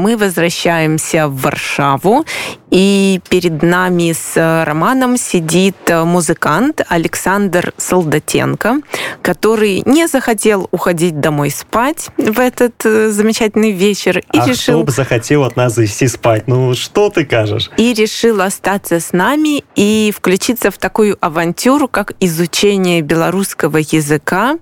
Мы возвращаемся в Варшаву, и перед нами с Романом сидит музыкант Александр Солдатенко, который не захотел уходить домой спать в этот э, замечательный вечер и а решил... кто бы захотел от нас идти спать? Ну, что ты кажешь? И решил остаться с нами и включиться в такую авантюру, как изучение белорусского языка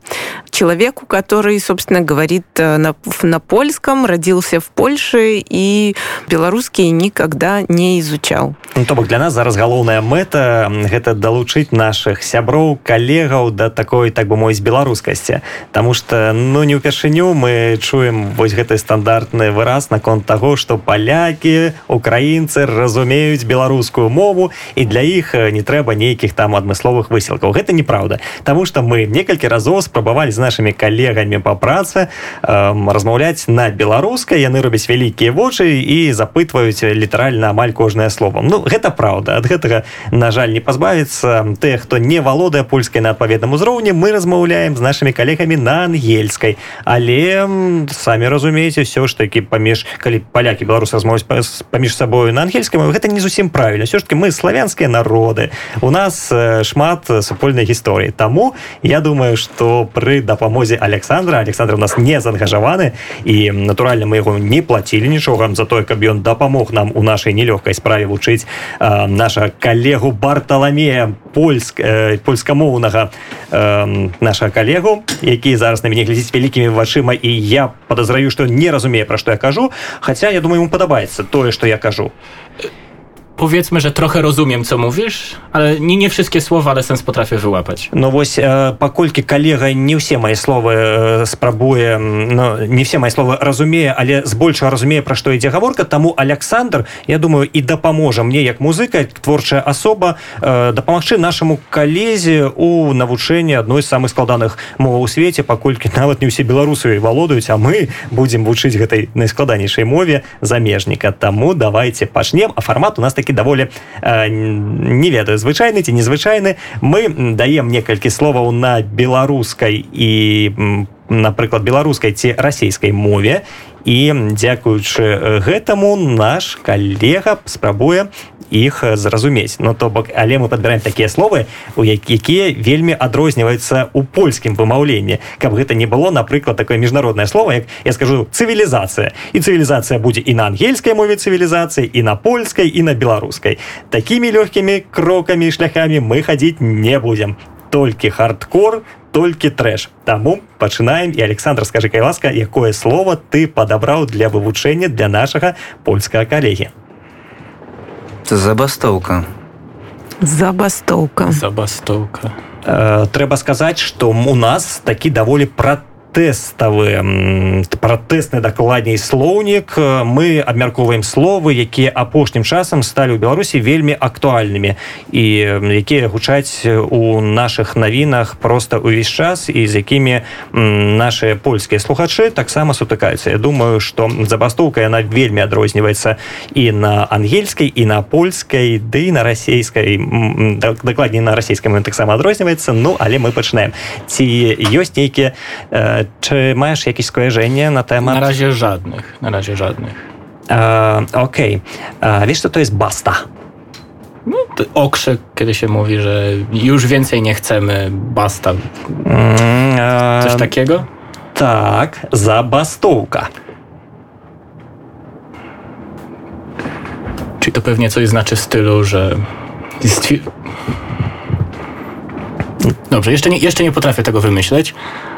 человеку, который, собственно, говорит э, на, на польском, родился в Польше і беларускі никогда не изучал. Ну, то бок для нас зараз галоўная мэта гэта далучыць наших сяброў калегаў да такой так бы мой беларускасці. Таму что ну не ўпершыню мы чуем вось гэты стандартны выраз наконт того что палякі украінцы разумеюць беларускую мову і для іх не трэба нейкіх там адмысловых высілкаў. Гэта неправда Таму что мы некалькі разоў спрабавалі з нашими калегамі по працы э, размаўляць на беларускай яны робяць вялікі вялікія вочы і запытваюць літаральна амаль кожнае словом Ну гэта праўда. Ад гэтага на жаль не пазбавіцца. Тых хто не валодае польскай на адпаведным узроўні мы размаўляем з нашими калегамі на ангельскай. Але самі разумееце все ж таки паміж калі палякі беларус размоваць паміж сабою на ангельскай гэта не зусім правільна. Все ж таки мы славянскія народы. У нас шмат супольнай гісторыі. Таму я думаю что пры дапамозе Александра Александр у нас не заангажаваны. І натуральна мы яго не плацілі нічога за тое каб ён дапамог нам у нашай нелёгкай справе вучыць э, наша калегу барталамея польск э, польскамоўнага э, наша калегу які зараз на мяне глядзіць вялікімі вачыма і я подазраю што не разумею пра што я кажу хаця я думаю ему падабаецца тое што я кажу powiedzmy, że trochę rozumiem, co mówisz, ale nie, nie wszystkie słowa, ale sens potrafię wyłapać. No вось паколькі калега не ўсе мои словы спрабуе но не все мои словы разумее але збольшага разумее пра што ідзе гаворка таму Александр я думаю і дапаможа мне як музыка творчая асоба дапамагчы нашаму калезе у навучэнні адной з самых складаных моваў у свеце паколькі нават не ўсе беларусы валодаюць а мы будзем вучыць гэтай найскладанейшай мове замежніка таму давайте пачнем а фармат у нас такі такі даволі э, не ведаю звычайны ці незвычайны. Мы даем некалькі словаў на беларускай і напрыклад беларускай ці расійскай мове і дзякуючы гэтаму наш калега спрабуе іх зразумець. Но то бок але мы падбіраем такія словы у якія вельмі адрозніваюцца у польскім вымаўленні. Каб гэта не было напрыклад такое міжнароднае слово як я скажу цывілізацыя і цывілізацыя будзе і на ангельскай мове цывілізацыі і на польскай і на беларускай. Такімі лёгкімі крокамі шляхамі мы хадзіць не будзем толькі хардкор толькі трэш. Таму пачынаем. І александр скажи кай ласка якое слово ты падабраў для вывучэння для нашага польскага калегі? Забастоўка. Забастоўка. Забастоўка. Э, трэба сказаць што у нас такі даволі пра пратэставы пратэсны дакладней слоўнік. Мы абмяркоўваем словы якія апошнім часам сталі ў беларусі вельмі актуальнымі і якія гучаць у наших навінах просто увесь час і з якімі наши польскія слухачы таксама сутыкаюцца. Я думаю что забастоўка яна вельмі адрозніваецца і на ангельскай і на польскай ды на расійскай дакладней на расійскай таксама адрозніваецца. Ну але мы пачынаем. Ці ёсць нейкія э, Czy masz jakieś skojarzenie na temat? Na razie żadnych. Na razie żadnych. E, Okej. Okay. Wiesz, co to jest basta? No, okrzyk, kiedy się mówi, że już więcej nie chcemy, basta. Mm, Coś takiego? Tak, zabastówka. Czyli to pewnie coś znaczy w stylu, że Dobrze, jeszcze nie, jeszcze nie potrafię tego wymyśleć,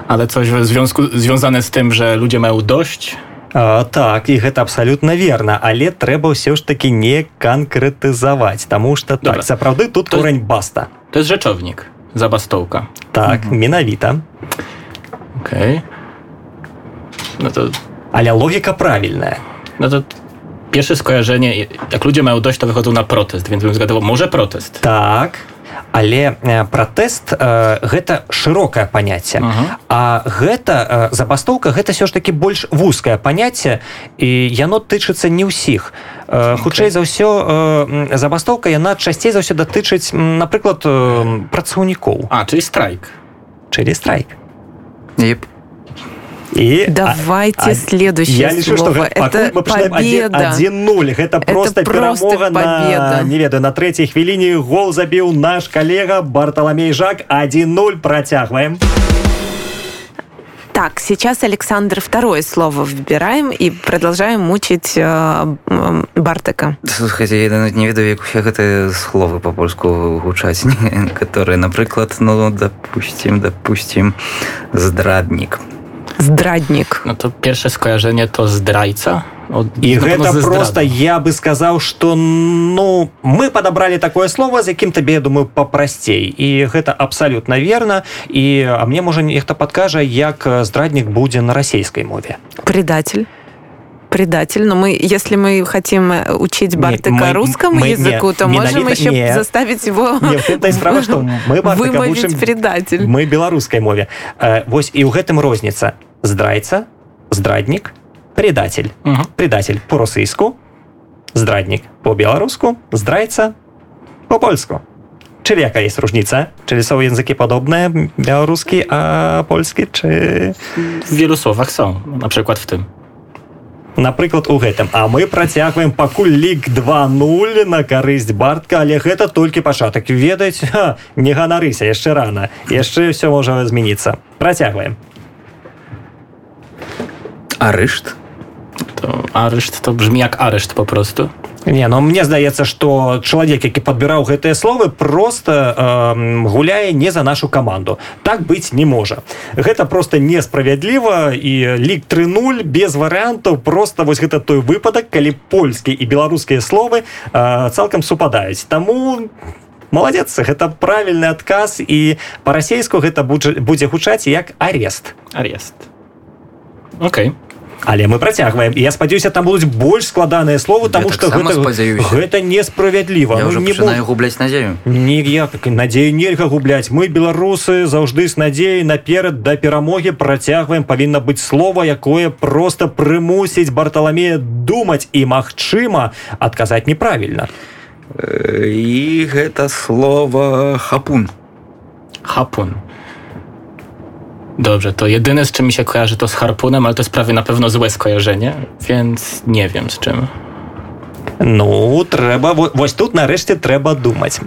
ale coś w związku związane z tym, że ludzie mają dość. А, так і гэта абсалютна верна але трэба ўсё ж таки не канкрэтызаваць Таму что так сапраўды тут корань баста to jest rzeczownik zabastowka tak mhm. менавіта okay. no to ale logika prawilna no to pierwsze skojarzenie jak ludzie mają dość to wychodzą na protest więc bym zgadywał może protest tak Але пратэст гэта шырокае паняцце -huh. а гэта забастоўка гэта все ж таки больш вузкае паняцце і яно тычыцца не ўсіх хутчэй okay. за ўсё забастоўка яна часцей за ўсё датычыць напрыклад працаўнікоў а чый страйк чылі страйк yep. И, Давайте а, следующее я лишу, слово. Что, это мы победа. 1-0. Это просто это просто перемога победа. на, не ведаю, на третьей хвилине. Гол забил наш коллега Бартоломей Жак. 1-0. Протягиваем. Так, сейчас Александр второе слово выбираем и продолжаем мучить э, Бартака. Слушайте, я навіть не ведаю, як усе гэтыя словы по-польску гучаць, которые, напрыклад, ну, допустим, допустим, здраднік. Здраднік. Ну то першае скажэнне то здрайца. От, і гэта просто я бы сказаў что ну мы подобрали такое слово з якім табе я думаю папрасцей і гэта абсолютно верно і а мне можа нехта подкажа як здраднік будзе на расійскай мове предатель предатель, но мы, если мы хотим учить Бартыка мы, русскому мы, языку, не, то не, можем не, еще не, заставить его не, справа, что мы вымовить учим, предатель. Мы белорусской мове. Э, вось и у гэтым розница. Здрайца, здрадник, предатель. Угу. Предатель по-російську, здрадник по-белоруску, здрайца по-польску. Czyli jaka jest różnica? Czyli są języki podobne, białoruski, a polski, czy... W wielu słowach są, na przykład w tym. Напрыклад у гэтым а мы працягваем пакуль лік 20 на карысць бартка але гэта толькі пачатак ведаць не ганарыся яшчэ рана яшчэ все можа змяніцца працягваем арышт то арышт то бжмі як арышт попросту Не, но мне здаецца что чалавек які падбіраў гэтыя словы просто э, гуляе не за нашу каманду так быць не можа гэта просто несправядліва і лік 30 без варыянтаў просто вось гэта той выпадак калі польскія і беларускія словы э, цалкам супадаюць. Таму молодец гэта правільны адказ і па-расейску гэта будзе гучаць як арест. Арест. Окей. okay але мы працягваем. Я спадзяюся там будуць больш складаныя словы тому что гэта, гэта несправядліва. Ну, не буду... губляць надзею. Ніяк надзею нельга губляць. Мы беларусы заўжды з надзеяй наперад да перамогі працягваем. Павінна быць слова якое просто прымусіць барталамея думаць і магчыма адказаць неправільна. І гэта слово хапун хапун Dobrze, to jedyne z czym mi się kojarzy to z harpunem, ale to jest prawie na pewno złe skojarzenie, więc nie wiem z czym. Ну трэба вось тут нарэшце трэба думаць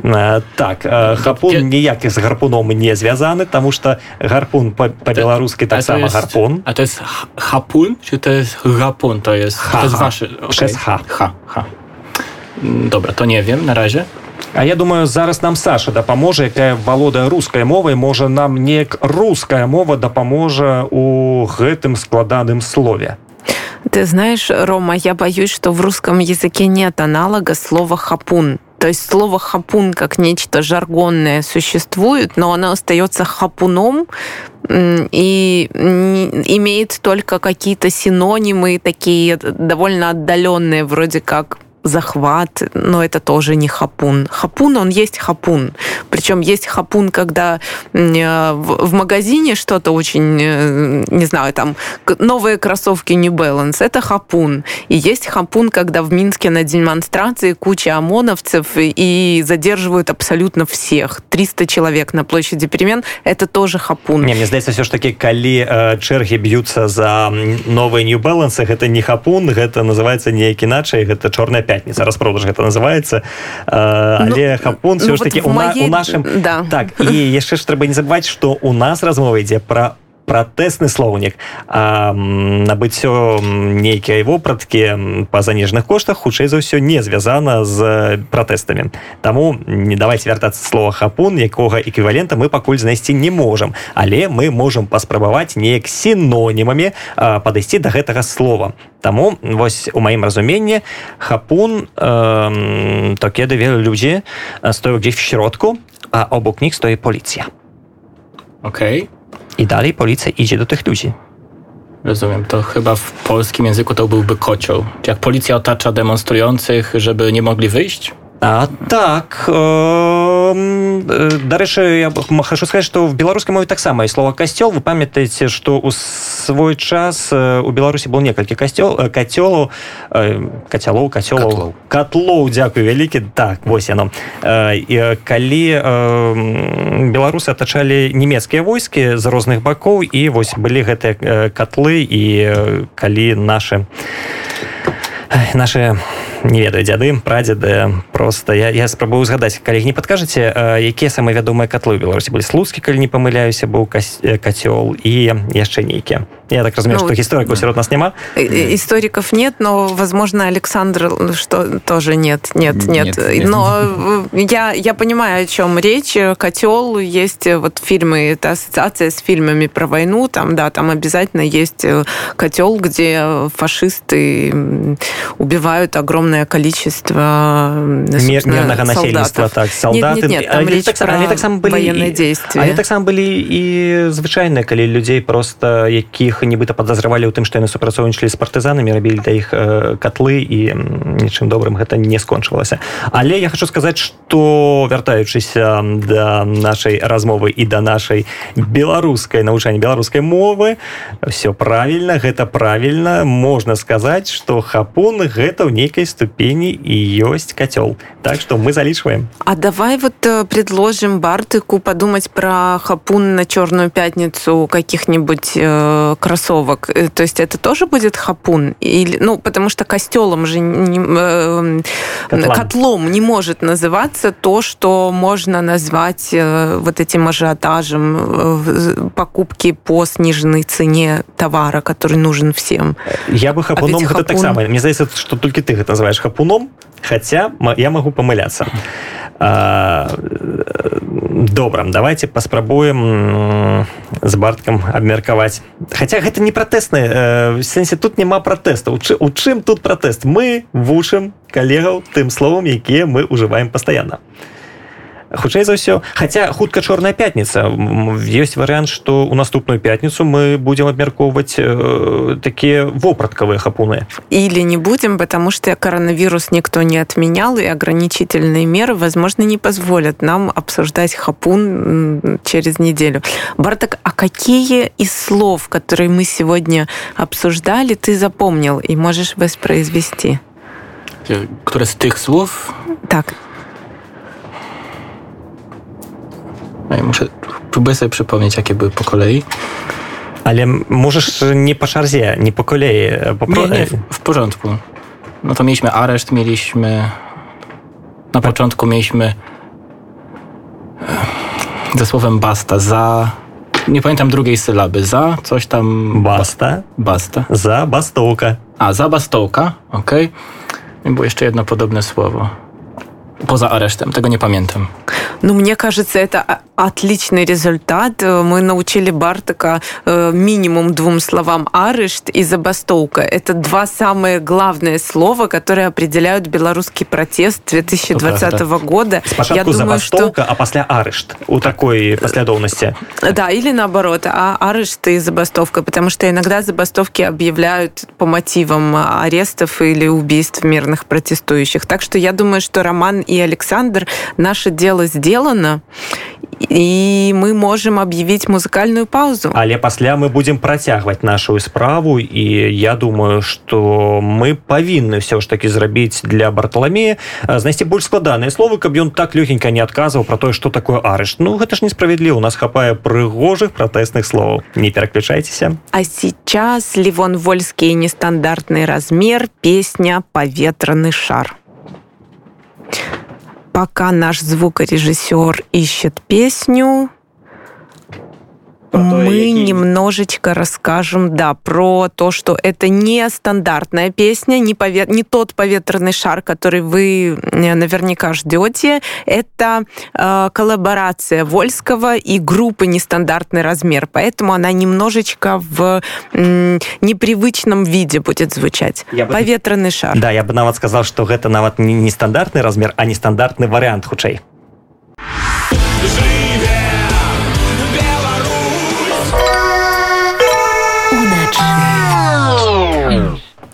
так хапун ніяк з гарпуном не звязаны тому что гарпун по-беларускі таксама гарпун а то есть хапун чи то есть гапун то есть ваши ха ха добра то не wiem на разе А я думаю зараз нам Саша дапаможа якая валодае рускай мовай можа нам неяк руская мова дапаможа у гэтым складаным слове. Ты знаешь рома я боюсь что в русском языке нет аналога слова хапун то есть слово хапун как нечто жаргонное существует, но оно остается хапуном и имеет только какие-то синонимы такие довольно отдаленные, вроде как захват, но это тоже не хапун. Хапун, он есть хапун. Причем есть хапун, когда э, в магазине что-то очень, э, не знаю, там новые кроссовки New Balance, это хапун. И есть хапун, когда в Минске на демонстрации куча ОМОНовцев и задерживают абсолютно всех. 300 человек на площади перемен, это тоже хапун. Не, мне здаецца, все ж таки, калі э, чэргі б'юцца за новые New Balance, это не хапун, это называется неяк іначай, гэта чорная пятница распродаж гэта называется але ну, хапун все ну, ж таки вот у, моей... у нашим да. так і яшчэ ж трэба не забывать что у нас размова ідзе про пратэсны слоўнік набыццё нейкія вопраткі па заніжных коштах хутчэй за ўсё не звязана з пратэстамі Таму не давайте вяртацца слова хапун якога эквівалента мы пакуль знайсці не можам але мы можемм паспрабаваць неяк сінонімамі падысці да гэтага слова. Таму вось у маім разуменні хапун kiedy wielu ludzi stoją gdzieś w środku a obok nich stoi policja Okej okay. I dalej policja idzie do tych ludzi. Rozumiem, to chyba w polskim języku to byłby kocioł. Jak policja otacza demonstrujących, żeby nie mogli wyjść? А, так э, дарэчы я хочу сказать что в беларускай мове таксама і слова касцёл вы памятаеце что у свой час у беларусі был некалькі касцёл кацёлаў кацялоў кацёлаў котлоў дзякую вялікі так вось яно і калі беларусы атачалі нямецкія войскі з розных бакоў і вось былі гэтыя котлы і калі наши наши не ведаю дзяды прадзеды просто я, я спрабую згадаць калі не падкажаце якія самыя вядомыя котлы беларусі. Былі слуцкі калі не памыляюся быў кацёл і яшчэ нейкія я так разумею ну, что историков среди нас нема историков нет но возможно александр что тоже нет нет нет, нет, нет. но я я понимаю о чем речь котел есть вот фильмы это ассоциация с фильмами про войну там да там обязательно есть котел где фашисты убивают огромное огромное количество мирного насельніцтва так солдаты нет, нет, нет, там речь так, про так сам былі военные действия они так сам былі і звычайныя калі людзей просто якіх нібыта подазравалі ў тым што яны супрацоўнічалі з партызанамі рабілі да іх котлы і нічым добрым гэта не скончылася але я хочу сказаць что вяртаючыся да нашай размовы і да нашай беларускай навучання беларускай мовы все правильно гэта правильно можна сказаць что хапун гэта ў нейкай ступени и есть котел. Так что мы заличиваем. А давай вот э, предложим Бартыку подумать про хапун на Черную пятницу каких-нибудь э, кроссовок. Э, то есть это тоже будет хапун? Или, ну, потому что костелом же не, э, котлом не может называться то, что можно назвать э, вот этим ажиотажем э, покупки по сниженной цене товара, который нужен всем. Я бы хапуном а хапун... так само. Мне кажется, что только ты это называешь хапуном, хотя я могу помыляться. Добра давайте паспрабуем з барткам абмеркаваць Хаця гэта не пратэсны сэнсе тут няма пратэста у чым тут пратэст мы вучым калегаў тым словам якія мы ўжываем пастаянна хутчэй за ўсё хаця хутка чорная пятница ёсць варыянт что у наступную пятницу мы будем абмяркоўваць э, такія вопраткавыя хапуны или не будем потому что коронавирус никто не отменял и ограничительные меры возможно не позволят нам обсуждать хапун через неделю барток а какие из слов которые мы сегодня обсуждали ты запомнил и можешь воспроизвести które z tych słów tak Ja muszę, próbuję sobie przypomnieć, jakie były po kolei. Ale możesz nie po szarzie, nie po kolei. Po nie, nie, w, porządku. No to mieliśmy areszt, mieliśmy... Na początku mieliśmy ze słowem basta, za... Nie pamiętam drugiej sylaby. Za coś tam... Basta. Basta. Za bastołka. A, za bastołka, okej. Okay. I było jeszcze jedno podobne słowo. Poza aresztem, tego nie pamiętam. Ну, мне кажется, это отличный результат. Мы научили Бартака э, минимум двум словам «арешт» и «забастовка». Это два самые главные слова, которые определяют белорусский протест 2020 ну, года. Спочатку Я думаю, забастовка, что... а после арешт. У такой последовности. Да, или наоборот, а арешт и забастовка, потому что иногда забастовки объявляют по мотивам арестов или убийств мирных протестующих. Так что я думаю, что Роман и Александр наше дело сделано, і мы можем объявить музыкальную паузу але пасля мы будем працягваць нашу справу і я думаю что мы павінны все ж таки зрабіць для барталамея знайсці больш складаныя словы каб ён так лёгенька не адказваў про тое что такое арышт. Ну гэта ж несправедліва у нас хапае прыгожых пратэсных словаў. Не пераключайцеся. А сейчас ливон вольскі нестандартный размер песня паветраны шар пока наш звукорежиссер ищет песню, мы немножечко расскажем, да, про то, что это не стандартная песня, не, пове... не тот поветренный шар, который вы э, наверняка ждете. Это э, коллаборация Вольского и группы «Нестандартный размер», поэтому она немножечко в м, непривычном виде будет звучать. Я Поветренный бы... шар. Да, я бы нават сказал, что это нават не нестандартный размер, а нестандартный вариант хутчэй.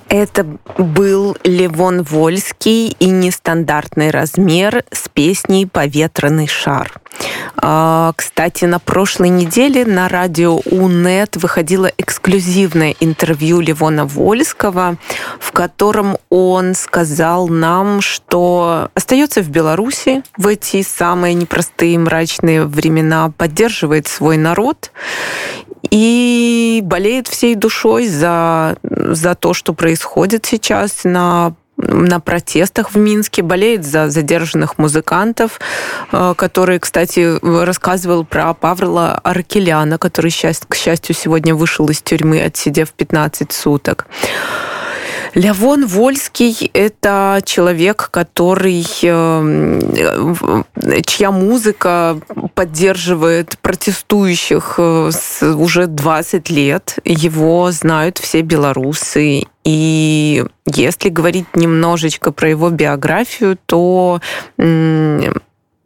Это был Левон Вольский и нестандартный размер с песней «Поветранный шар». А, кстати, на прошлой неделе на радио УНЕТ выходило эксклюзивное интервью Левона Вольского, в котором он сказал нам, что остается в Беларуси в эти самые непростые мрачные времена, поддерживает свой народ и болеет всей душой за, за то, что происходит сейчас на на протестах в Минске, болеет за задержанных музыкантов, э, который, кстати, рассказывал про Павла Аркеляна, который, к счастью, сегодня вышел из тюрьмы, отсидев 15 суток. Лявон Вольский – это человек, который, э, чья музыка поддерживает протестующих э, уже 20 лет. Его знают все белорусы. И если говорить немножечко про его биографию, то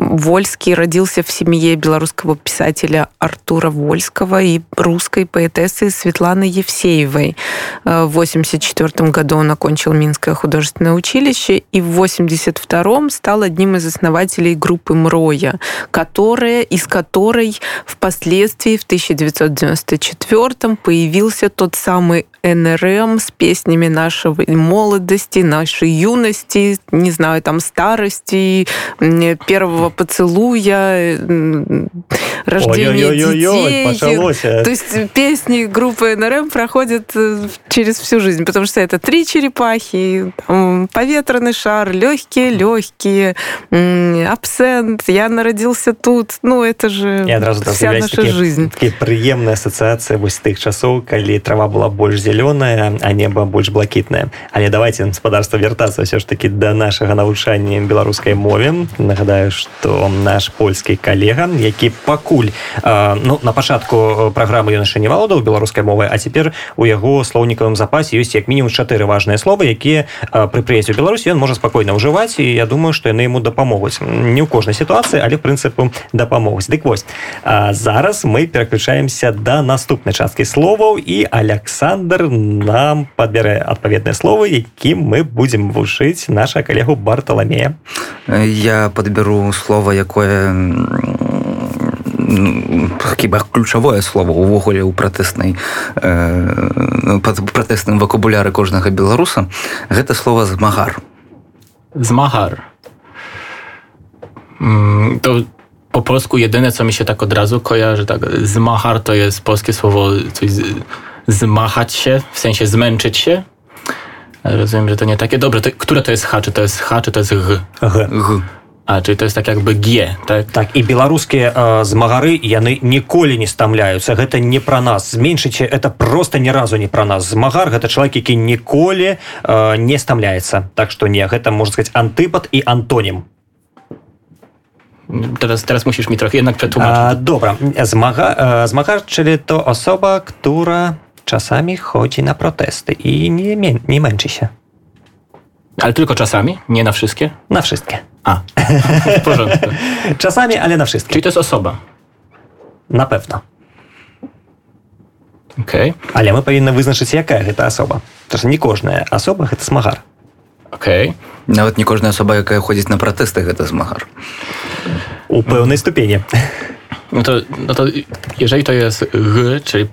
Вольский родился в семье белорусского писателя Артура Вольского и русской поэтессы Светланы Евсеевой. Э, в 1984 году он окончил Минское художественное училище и в 1982 стал одним из основателей группы «Мроя», которая, из которой впоследствии в 1994 появился тот самый НРМ с песнями нашей молодости, нашей юности, не знаю, там старости, первого поцелуя, рождения детей. Началось. То есть песни группы НРМ проходят э, через всю жизнь, потому что это три черепахи, там, поветренный шар, легкие, легкие, абсент, я народился тут, ну это же Я одразу вся наша такі, жизнь. Такие приемные ассоциации вось тых часоў, калі трава была больш зялёная, а неба больш блакітнае. Але давайте гаспадарства вяртацца ўсё ж таки да нашага навучання беларускай мове. Нагадаю, што наш польскі калега, які пакуль э, ну, на пачатку праграмы ён яшчэ не валодаў беларускай мовай, а цяпер у яго слоўнікавым запасе ёсць як мінімум чатыры важныя словы, якія э, пры прыездзе ў Беларусі ён можа спакойна ўжываць і я думаю, што яны яму дапамогуць. Не ў кожнай сітуацыі, але прынцыпу дапамогуць. Дык вось а зараз мы пераключаемся да наступнай часткі словаў і Александр нам падбярэ адпаведныя словы, якім мы будзем вушыць наша калегу Барталамея. Я падбяру слова, якое хіба ключавое слово увогуле ў пратэснай э, пратэсным вакабуляры кожнага беларуса гэта слово змагар zmachar. To po polsku jedyne, co mi się tak od razu kojarzy, tak, zmachar to jest polskie słowo coś z, zmachać się, w sensie zmęczyć się. Ale rozumiem, że to nie takie dobre. To, które to jest H? Czy to jest H, czy to jest G? Г. Г. A, czyli to jest tak jakby G, tak? Так і беларускія э, змагары яны ніколі не стамляюцца гэта не пра нас зменшыце это просто ні разу не пра нас змагар гэта чалавек які ніколі э, не стамляецца так што не гэта можна сказать антыпад і антонім Teraz, teraz musisz mi trochę jednak przetłumaczyć. А, добра змага э, змагар czyli to osoba która czasami chodzi na protesty i nie, mę- nie męczy się Ale tylko czasami, nie na wszystkie? na wszystkie A, w porządku. czasami ale na wszystkie Czyli to jest osoba. na pewno Okej, але мы павінны вызначыць якая гэта асоба то не кожная асоба гэта смагар okej. нават не кожная асоба якая ходзіць на пратэсты гэта змагар у пэўнай ступені No to, no to jeżeli to jest G, czyli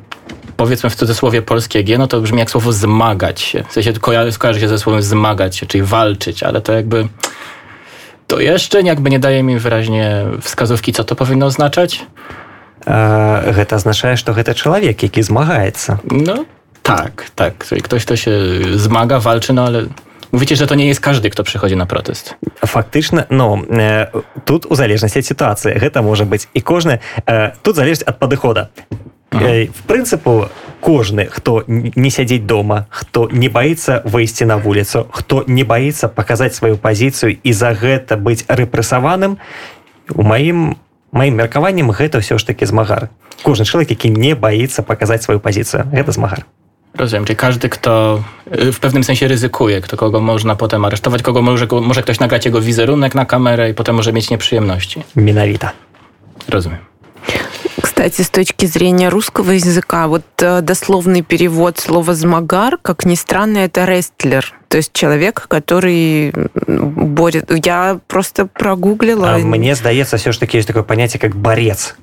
powiedzmy w cudzysłowie polskie G, no to brzmi jak słowo zmagać się. W sensie kojarzy, kojarzy się ze słowem zmagać się, czyli walczyć, ale to jakby to jeszcze jakby nie daje mi wyraźnie wskazówki, co to powinno oznaczać. э, гэта азначае што гэта чалавек які змагаецца No tak, tak. Czyli ktoś, kto się zmaga, walczy, no ale mówicie, że to nie jest każdy, kto przychodzi na protest. фактычна но э, тут у залежнасці ад сітуацыі гэта можа быць і кожны э, тут залежыць ад падыхода э, в прынцыпу кожны хто не сядзець дома хто не баіцца выйсці на вуліцу хто не баіцца паказаць сваю пазіцыю і за гэта быць рэпрэсаваным у маім маім меркаваннем гэта ўсё ж такі змагар кожны чалавек які не баіцца паказаць сваю пазіцыю гэта змагар Rozumiem, czyli każdy, kto y, w pewnym sensie ryzykuje, kto kogo można potem aresztować, kogo może, może ktoś nagrać jego wizerunek na kamerę i potem może mieć nieprzyjemności. менавіта Rozumiem. Кстати, с точки зрения русского языка, вот э, дословный перевод слова «змагар», как ни странно, это «рестлер». То есть человек, который борет... Я просто прогуглила. А мне здаецца все ж таки есть такое понятие как борец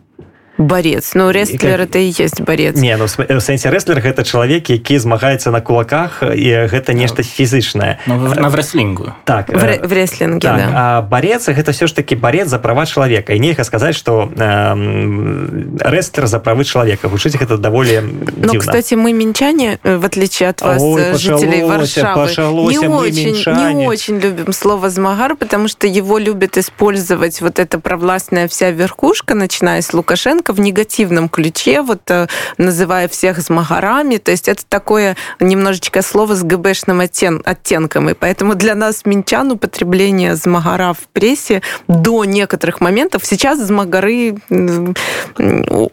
борец. Ну рестлер это і есть борец. Не ну в сэнсе рестлер гэта чалавек які змагаецца на кулаках і гэта нешта фізычнае. Ну, на врэслінгу так в, в рэслінге так, да. а борец гэта все ж таки борец за права чалавека і нельга сказаць что э, рестлер за правы чалавека вучыць гэта даволі ну, кстати мы мінчане в отличие от вас Ой, жителей Варшавы не очень, не очень любим слово змагар потому что его любят использовать вот эта провластная вся верхушка начиная с лукашенко Лукашенко в негативном ключе, вот э, называя всех змагарами. То есть это такое немножечко слово с ГБшным оттен оттенком. И поэтому для нас, минчан, употребление змагара в прессе до некоторых моментов, сейчас змагары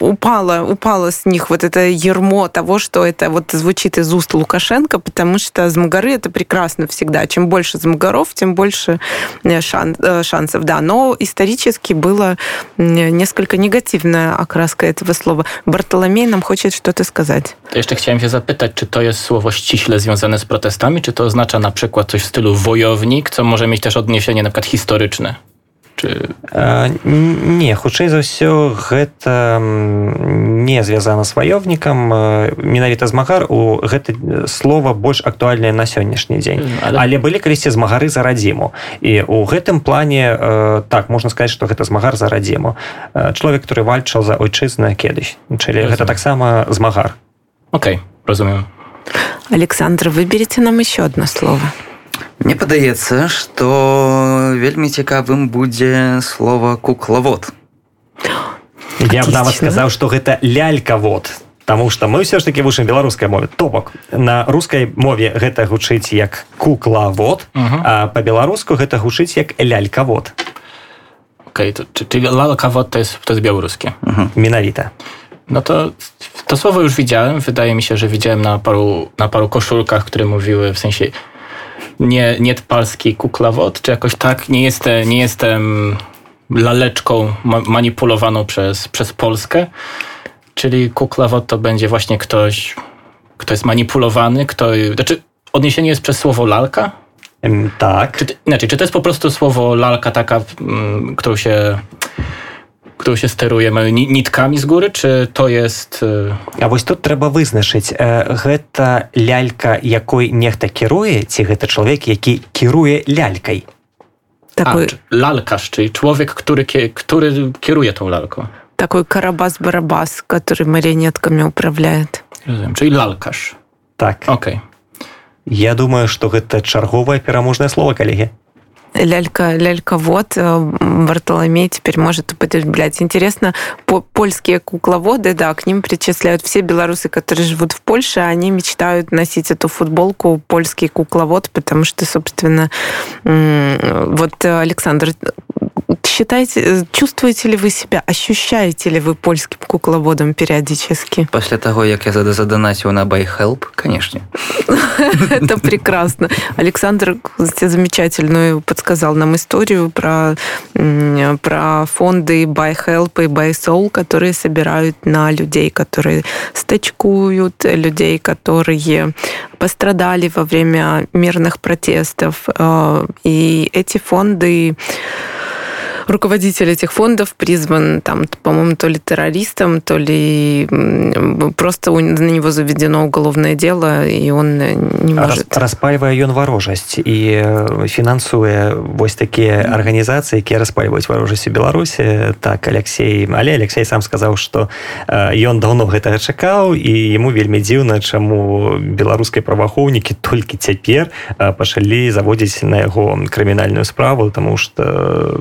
упало, упало с них вот это ермо того, что это вот звучит из уст Лукашенко, потому что змагары это прекрасно всегда. Чем больше змагаров, тем больше э, шан, э, шансов. Да, но исторически было несколько негативное окраска этого слова. Бартоломей нам хочет что-то сказать. To jeszcze chciałem się zapytać, czy to jest słowo ściśle związane z protestami, czy to oznacza na przykład coś w stylu wojownik, co może mieć też odniesienie na przykład historyczne? Czy... А, не хутчэй за ўсё гэта не звязана з ваёвнікам менавіта змагар у гэта слова больш актуальнае на сённяшні дзень але, але былі калісьці змагары за радзіму. І у гэтым плане так можна сказаць што гэта змагар за радзіму. Чалавек который вальчаў за ойчызна кедыч чылі гэта таксама змагар Окей разумею. Александр выберите нам еще одно слово Мне падаецца, што вельмі цікавым будзе слова куклавод. Я б нават сказаў, што гэта лялькавод. Таму што мы ўсё ж такі вучым беларускай мове то бок на рускай мове гэта гучыць як куклавод uh -huh. а по-беларуску гэта гучыць як лялькавод okay, то, czy, czyli lalkawod to jest, to jest białoruskie uh -huh. Minawita no to to słowo już widziałem wydaje mi się, że widziałem na paru, na paru koszulkach, które mówiły w sensie nie, nie palski kuklawod, czy jakoś tak. Nie jestem, nie jestem laleczką ma manipulowaną przez, przez Polskę. Czyli kuklawod to będzie właśnie ktoś, kto jest manipulowany, kto... Znaczy, odniesienie jest przez słowo lalka? Tak. Czy, inaczej, czy to jest po prostu słowo lalka taka, mm, którą się którą się steruje nitkami z góry, czy to jest... А вось тут трэба вызначыць гэта лялька якой нехта кіруе ці гэта чалавек які кіруе лялькай такой... А, lalkarz, czyli człowiek, który, który kieruje tą lalką. Такой карабас-барабас, который марионетками управляет. Rozumiem, czyli lalkarz. Так. Окей. Okay. Я думаю, што гэта чарговае пераможнае слово, калегі лялька, ляльковод Бартоломей теперь может употреблять. Интересно, по польские кукловоды, да, к ним причисляют все белорусы, которые живут в Польше, они мечтают носить эту футболку польский кукловод, потому что, собственно, вот Александр, считаете, э, чувствуете ли вы себя, ощущаете ли вы польским кукловодом периодически? После того, как я задонатил на BuyHelp, конечно. Это прекрасно. Александр замечательную подсказал нам историю про, про фонды BuyHelp и BuySoul, которые собирают на людей, которые стачкуют, людей, которые пострадали во время мирных протестов. Э, и эти фонды руководитель этих фондов призван, там, по-моему, то ли террористом, то ли просто на него заведено уголовное дело, и он не может... Распальвае ён варожасць і фінансуе вось такія арганізацыі, якія распальваюць варожасць у Беларусі. Так, Алексей, але Алексей сам сказаў, што ён даўно гэтага чакаў, і яму вельмі дзіўна, чаму беларускай праваахоўнікі толькі цяпер пачалі заводзіць на яго крымінальную справу, таму што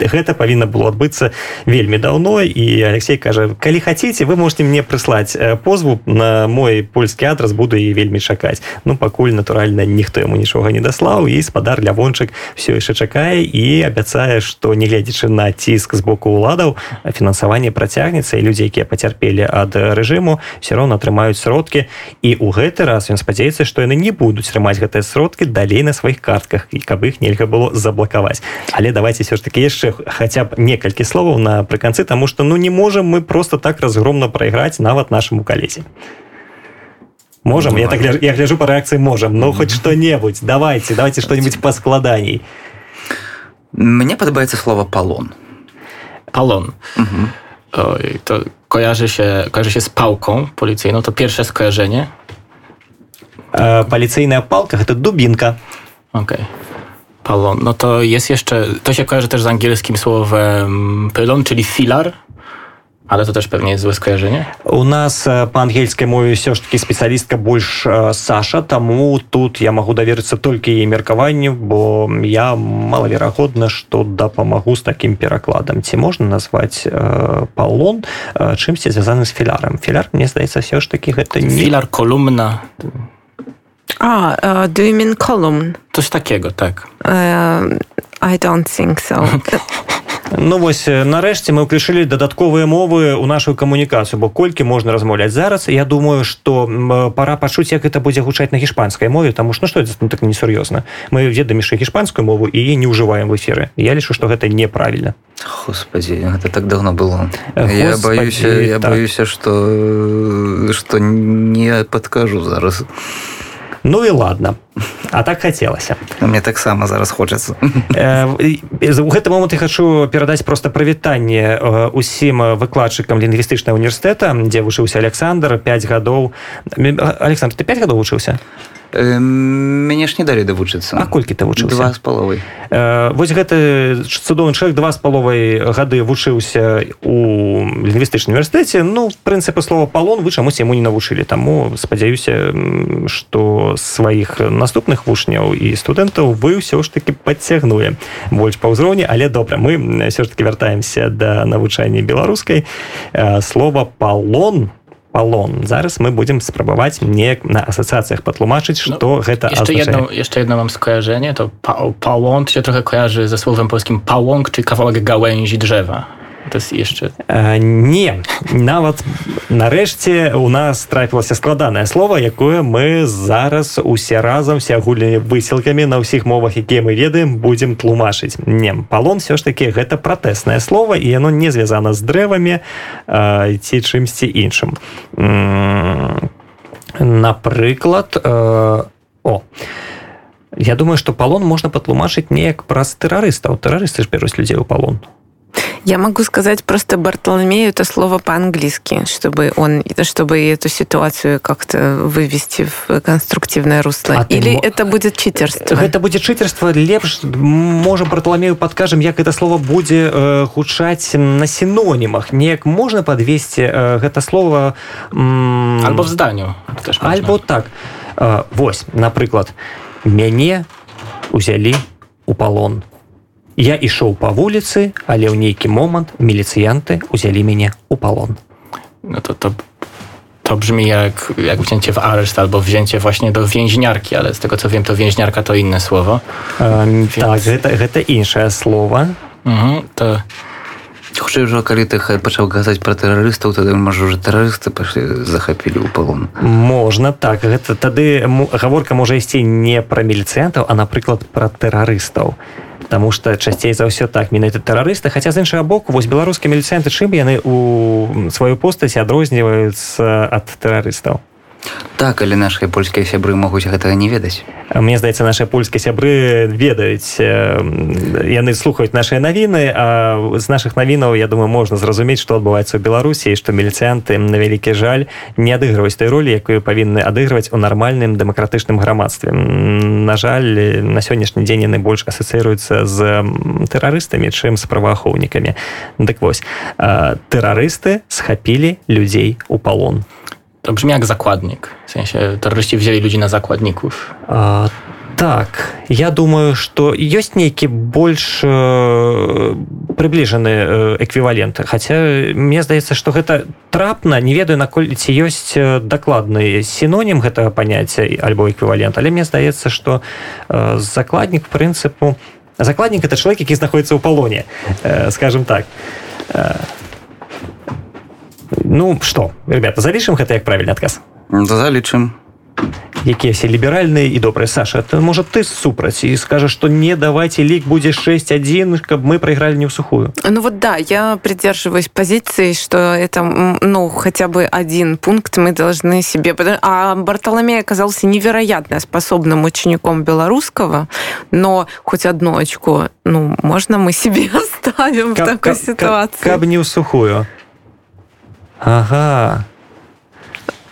гэта павінна было адбыцца вельмі даўно. І Алексей кажа калі хаце вы можете мне прыслаць позву на мой польскі адрас буду і вельмі чакаць. Ну пакуль натуральна ніхто яму нічога не даслаў і спадар лявончык все яшчэ чакае і абяцае што не гледзячы на ціск з боку ўладаў фінансаванне працягнецца і людзі якія пацярпелі ад рэжыму все роўно атрымаюць сродкі. І у гэты раз ён спадзяецца што яны не будуць трымаць гэтыя сродкі далей на сваіх картках і каб іх нельга было заблакаваць. Але давайте все ж таки яшчэ яшчэ хаця б некалькі словаў напрыканцы тому что ну не можем мы просто так разгромна прайграць нават нашаму калезе можем ну, я так я гляжу по рэакцыі можем но хоть что-небудзь давайте давайте что-нибудь поскладаней мне падабаецца слово палон палон Oj, to kojarzy się, kojarzy się z pałką policyjną, to pierwsze skojarzenie. E, policyjna pałka to dubinka. Okej. Okay. Palon. No to jest jeszcze, to się kojarzy też z angielskim słowem pylon, czyli filar. Ale to też pewnie jest złe skojarzenie. У нас по ангельской мове все ж таки специалистка больше Саша, тому тут я могу довериться только ей меркаванню, бо я маловероятно, что дапамагу с таким перакладом. Ці можно назвать э, палон э, чымсьці звязаны з філярам. Філяр мне здаецца все ж таки гэта не філяр колумна. А, uh, do you mean column? Coś takiego, tak. Uh, I don't think so. Ну вось нарэшце мы ўключылі дадатковыя мовы ў нашу камунікацыю бо колькі можна размаўляць зараз я думаю что пора пачуць як это будзе гучаць на гішпанскай мове тому что ну, что ну, так несур'ёзна мы ведаем яшчэ гішпанскую мову і не ўжываем в эфиры я лічу что гэта неправільна Господи, это так давно было Господи, я боюся я так. боюся что что не подкажу зараз Ну і ладно а так хацелася. Мне таксама зараз хочацца. У гэты момант я хочу перадаць просто прывітанне усім выкладчыкам лінгвістычнага універсітэта дзе вучыўся Александр 5 гадоў. Александр ты 5 гадоў вучыўся? Мяне ж не далі давучыцца. А колькі ты вучыў два з паловай. Вось гэты цудоўны чалавек два з паловай гады вучыўся у лінгвістычным універсітэце. Ну прынцыпы слова палон вы чамусь яму не навучылі. Таму спадзяюся што сваіх наступных вучняў і студэнтаў вы ўсё ж таки падцягнули больш па ўзроўні але добра мы все ж таки вяртаемся да навучання беларускай. Слова палон палон зараз мы будем спрабаваць неяк на асацыяцыях патлумачыць что ну, гэта jedno mam skojarzenie to pa, pałąk się trochę kojarzy ze słowem polskim pałąk czy kawałek gałęzi drzewa to jest jeszcze э, не. Нават нарэшце у нас трапілася складанае слово якое мы зараз усе разам все агульнымі высілкамі на ўсіх мовах якія мы ведаем будем тлумачыць. Не палон все ж таки гэта пратэснае слово і яно не звязана з дрэвамі ці чымсьці іншым. Напрыклад о Я думаю, што палон можна патлумачыць неяк праз тэрарыстаў. Тэрарысты ж бяруць людзей у палон. Я могу сказать просто Бартоломею это слово по-английски, чтобы он, чтобы эту ситуацию как-то вывести в конструктивное русло. А Или ты... это будет читерство? Это будет читерство. Лепш, можем Бартоломею подкажем, як это слово будет э, худшать на синонимах. Неяк можно подвести э, это слово... М... Альбо в зданию. Альбо так. Э, вось, напрыклад, мяне узялі у палон. Я ішоў па вуліцы, але ў нейкі момант міліцыянты ўзялі мяне ў палон. No to, to, to brzmi jak, jak wzięcie w areszt albo wzięcie właśnie do więźniarki, ale z tego co wiem, to więźniarka to inne słowo. Um, Więc... Tak, гэта, гэта іншае слово. Mhm, to... Хутчэй ўжо калі ты пачаў казаць пра тэрарыстаў тады можа уже тэрарысты пашлі захапілі ў палон можна так гэта тады гаворка можа ісці не пра міліцыянтаў а напрыклад пра тэрарыстаў Таму што часцей за ўсё так менавіта тэрарысты хаця з іншага боку вось беларускія міліцыянты чым яны у сваю постаць адрозніваюцца ад тэрарыстаў так але нашыя польскія сябры могуць гэтага не ведаць? Мне здаецца наши польскія сябры ведаюць яны слухаюць наши навіны а з наших навінаў я думаю можна зразумець что адбываецца ў беларусі что міліцыянты на вялікі жаль не адыгрываюць той ролі якую павінны адыгрываць у нармальным дэмакратычным грамадстве. На жаль на сённяшні дзень яны больш асацыруюцца з тэрарыстамі чым з праваахоўнікамі. Дык вось тэрарысты схапілі людзей у палон To brzmi jak zakładnik. W sensie terroryści wzięli ludzi na zakładników. A, tak, ja думаю, што ёсць нейкі больш э, прыбліжаны э, эквіваленты. Хаця мне здаецца, што гэта трапна, не ведаю, наколь ці ёсць дакладны сінонім гэтага паняцця альбо эквівалент, але мне здаецца, што э, закладнік прынцыпу закладнік это чалавек, які знаходіцца ў палоне, э, скажем так. Э, Ну что, ребята, залічым гэта як правільны адказ. Залічым. якія все ліберальныя і добрыя Саша это можа ты супраць і скажаш что не давайте лік будзе 6-1 каб мы проиграли не в сухую ну вот да я придерживаюсь позиции что это ну хотя бы один пункт мы должны себе а Бартоломей оказался невероятно способным учеником белорусского но хоть одну очку ну можно мы себе оставим как, в такой как, ситуации как, как не в сухую ага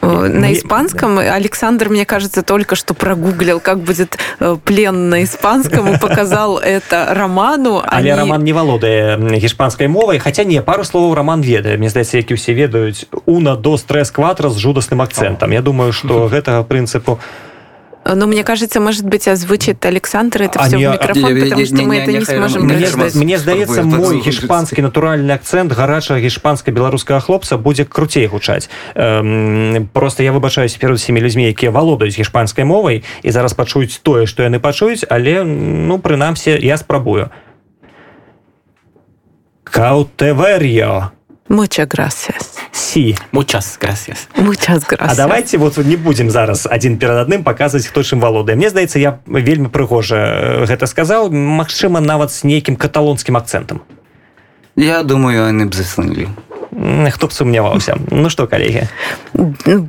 Э, на испанском. Александр, мне кажется, только что прогуглил, как будет э, плен на испанском и показал это роману. Але Они... роман не валодае гішпанскай мовай хаця не пару словаў роман ведае мне здаецца які ўсе ведаюць уна до стрэс кватра з жудасным акцэнтам Я думаю что гэтага прынцыпу Но мне кажется, может быть, озвучит Александр это а все не, в микрофон, не, потому не, что не, мы не, это не, не сможем мне, мне здаецца мой гішпанскі натуральны акцент гарачага гішпанска-беларускага хлопца будзе круцей гучаць. Эм, просто я выбачаюсь перад усімі людзьмі якія валодаюць гішпанскай мовай і зараз пачуюць тое што яны пачуюць але ну прынамсі я спрабую. Каўтэвер'ё Muchas gracias. Sí. Muchas gracias. Muchas gracias. А давайте вот не будем зараз один перад адным показывать хто чым валодае Мне здаецца я вельмі прыгожа гэта сказаў Магчыма нават з нейкім каталонскім акцэнтам Я думаю яны б заслынлі кто бы сомневался. Ну что, коллеги?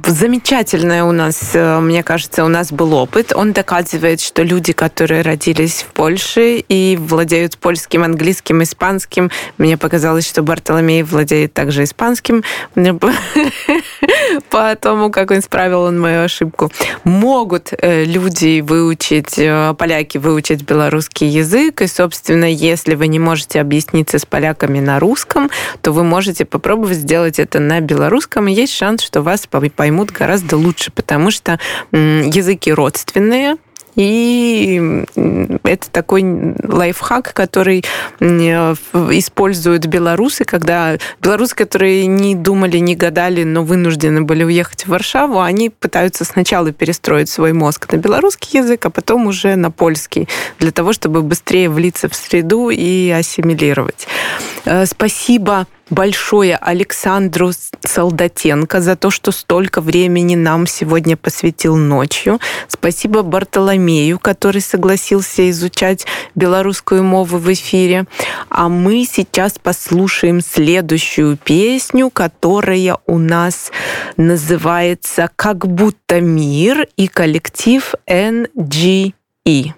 Замечательное у нас, э, мне кажется, у нас был опыт. Он доказывает, что люди, которые родились в Польше и владеют польским, английским, испанским, мне показалось, что Бартоломей владеет также испанским, по тому, как он исправил он мою ошибку. Могут э, люди выучить, э, поляки выучить белорусский язык, и, собственно, если вы не можете объясниться с поляками на русском, то вы можете попробовать попробовать сделать это на белорусском, есть шанс, что вас поймут гораздо лучше, потому что языки родственные, и это такой лайфхак, который используют белорусы, когда белорусы, которые не думали, не гадали, но вынуждены были уехать в Варшаву, они пытаются сначала перестроить свой мозг на белорусский язык, а потом уже на польский, для того, чтобы быстрее влиться в среду и ассимилировать. Э, спасибо большое Александру Солдатенко за то, что столько времени нам сегодня посвятил ночью. Спасибо Бартоломею, который согласился изучать белорусскую мову в эфире. А мы сейчас послушаем следующую песню, которая у нас называется «Как будто мир» и коллектив NGE.